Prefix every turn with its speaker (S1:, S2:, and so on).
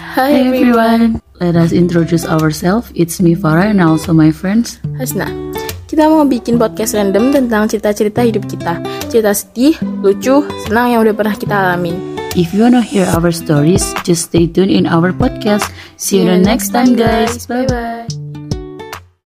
S1: Hi everyone.
S2: Let us introduce ourselves. It's me Farah and also my friends.
S1: Hasna. Kita mau bikin podcast random tentang cerita-cerita hidup kita. Cerita sedih, lucu, senang yang udah pernah kita alamin.
S2: If you wanna hear our stories, just stay tuned in our podcast. See you the next time guys. Bye bye.